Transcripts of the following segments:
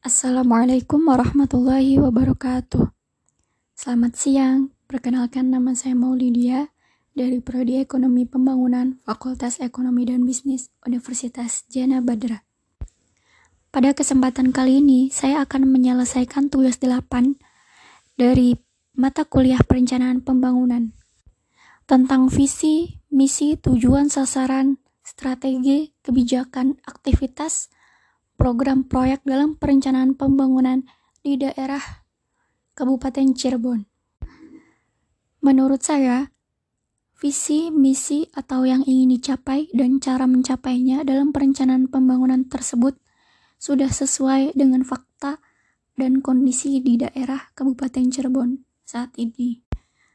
Assalamualaikum warahmatullahi wabarakatuh. Selamat siang, perkenalkan nama saya Maulidia dari Prodi Ekonomi Pembangunan Fakultas Ekonomi dan Bisnis Universitas Jana Badra. Pada kesempatan kali ini, saya akan menyelesaikan tugas 8 dari mata kuliah perencanaan pembangunan tentang visi, misi, tujuan, sasaran, strategi, kebijakan, aktivitas, program proyek dalam perencanaan pembangunan di daerah Kabupaten Cirebon. Menurut saya, visi, misi, atau yang ingin dicapai dan cara mencapainya dalam perencanaan pembangunan tersebut sudah sesuai dengan fakta dan kondisi di daerah Kabupaten Cirebon saat ini.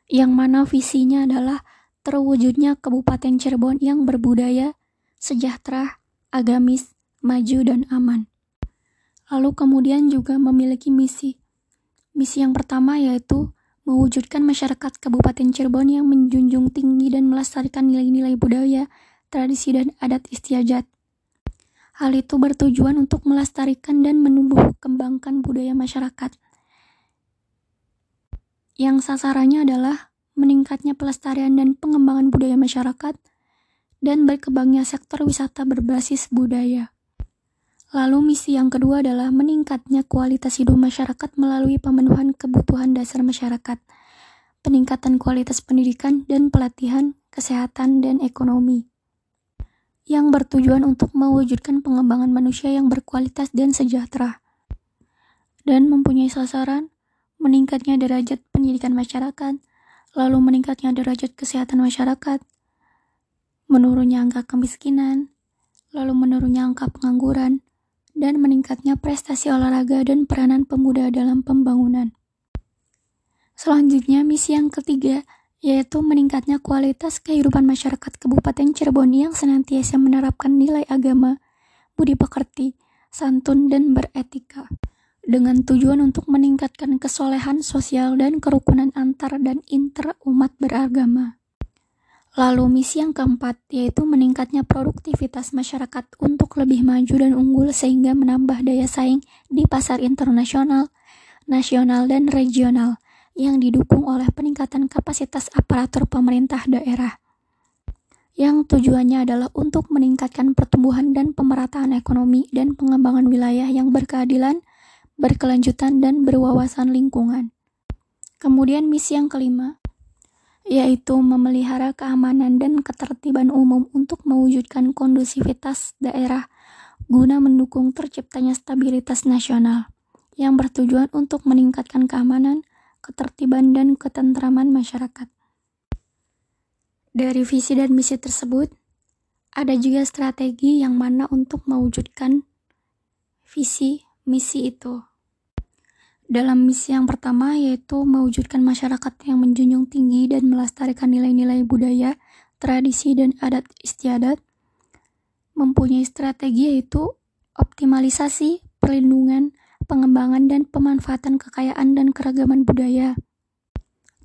Yang mana visinya adalah terwujudnya Kabupaten Cirebon yang berbudaya, sejahtera, agamis, maju, dan aman. Lalu kemudian juga memiliki misi. Misi yang pertama yaitu mewujudkan masyarakat Kabupaten Cirebon yang menjunjung tinggi dan melestarikan nilai-nilai budaya, tradisi, dan adat istiadat. Hal itu bertujuan untuk melestarikan dan menumbuh kembangkan budaya masyarakat. Yang sasarannya adalah meningkatnya pelestarian dan pengembangan budaya masyarakat, dan berkembangnya sektor wisata berbasis budaya. Lalu misi yang kedua adalah meningkatnya kualitas hidup masyarakat melalui pemenuhan kebutuhan dasar masyarakat, peningkatan kualitas pendidikan dan pelatihan, kesehatan, dan ekonomi. Yang bertujuan untuk mewujudkan pengembangan manusia yang berkualitas dan sejahtera. Dan mempunyai sasaran meningkatnya derajat pendidikan masyarakat, lalu meningkatnya derajat kesehatan masyarakat, menurunnya angka kemiskinan, lalu menurunnya angka pengangguran, dan meningkatnya prestasi olahraga dan peranan pemuda dalam pembangunan. Selanjutnya, misi yang ketiga yaitu meningkatnya kualitas kehidupan masyarakat Kabupaten Cirebon yang senantiasa menerapkan nilai agama, budi pekerti, santun, dan beretika dengan tujuan untuk meningkatkan kesolehan sosial dan kerukunan antar dan inter umat beragama. Lalu misi yang keempat yaitu meningkatnya produktivitas masyarakat untuk lebih maju dan unggul sehingga menambah daya saing di pasar internasional, nasional, dan regional yang didukung oleh peningkatan kapasitas aparatur pemerintah daerah. Yang tujuannya adalah untuk meningkatkan pertumbuhan dan pemerataan ekonomi dan pengembangan wilayah yang berkeadilan, berkelanjutan, dan berwawasan lingkungan. Kemudian misi yang kelima yaitu memelihara keamanan dan ketertiban umum untuk mewujudkan kondusivitas daerah guna mendukung terciptanya stabilitas nasional yang bertujuan untuk meningkatkan keamanan, ketertiban, dan ketentraman masyarakat. Dari visi dan misi tersebut, ada juga strategi yang mana untuk mewujudkan visi misi itu. Dalam misi yang pertama yaitu mewujudkan masyarakat yang menjunjung tinggi dan melestarikan nilai-nilai budaya, tradisi, dan adat istiadat, mempunyai strategi yaitu optimalisasi, perlindungan, pengembangan, dan pemanfaatan kekayaan dan keragaman budaya.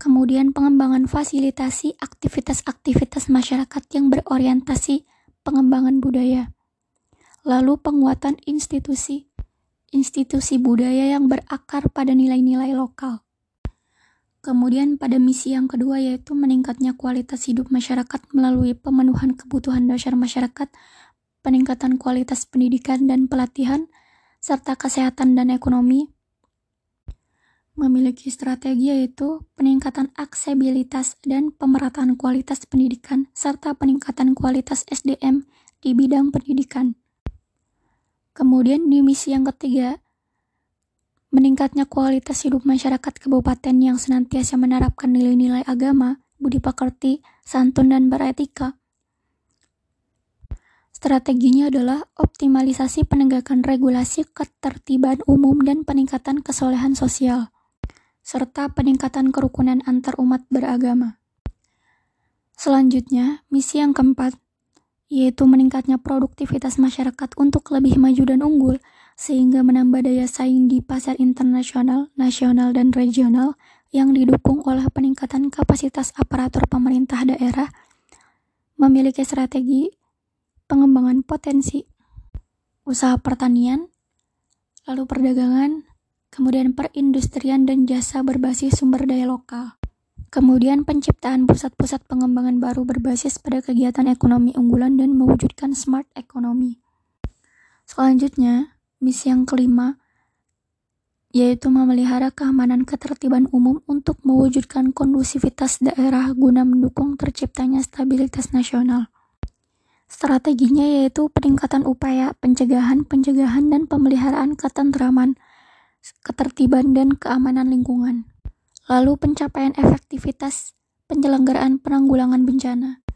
Kemudian pengembangan fasilitasi aktivitas-aktivitas masyarakat yang berorientasi pengembangan budaya. Lalu penguatan institusi institusi budaya yang berakar pada nilai-nilai lokal. Kemudian pada misi yang kedua yaitu meningkatnya kualitas hidup masyarakat melalui pemenuhan kebutuhan dasar masyarakat, peningkatan kualitas pendidikan dan pelatihan, serta kesehatan dan ekonomi. Memiliki strategi yaitu peningkatan aksesibilitas dan pemerataan kualitas pendidikan serta peningkatan kualitas SDM di bidang pendidikan. Kemudian di misi yang ketiga, meningkatnya kualitas hidup masyarakat kabupaten yang senantiasa menerapkan nilai-nilai agama, budi pekerti, santun, dan beretika. Strateginya adalah optimalisasi penegakan regulasi ketertiban umum dan peningkatan kesolehan sosial, serta peningkatan kerukunan antar umat beragama. Selanjutnya, misi yang keempat, yaitu meningkatnya produktivitas masyarakat untuk lebih maju dan unggul, sehingga menambah daya saing di pasar internasional, nasional, dan regional yang didukung oleh peningkatan kapasitas aparatur pemerintah daerah, memiliki strategi pengembangan potensi usaha pertanian, lalu perdagangan, kemudian perindustrian dan jasa berbasis sumber daya lokal. Kemudian penciptaan pusat-pusat pengembangan baru berbasis pada kegiatan ekonomi unggulan dan mewujudkan smart economy. Selanjutnya, misi yang kelima yaitu memelihara keamanan ketertiban umum untuk mewujudkan kondusivitas daerah guna mendukung terciptanya stabilitas nasional. Strateginya yaitu peningkatan upaya pencegahan, pencegahan, dan pemeliharaan ketentraman, ketertiban, dan keamanan lingkungan. Lalu pencapaian efektivitas penyelenggaraan penanggulangan bencana.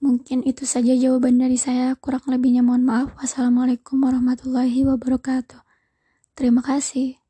Mungkin itu saja jawaban dari saya, kurang lebihnya mohon maaf. Wassalamualaikum warahmatullahi wabarakatuh. Terima kasih.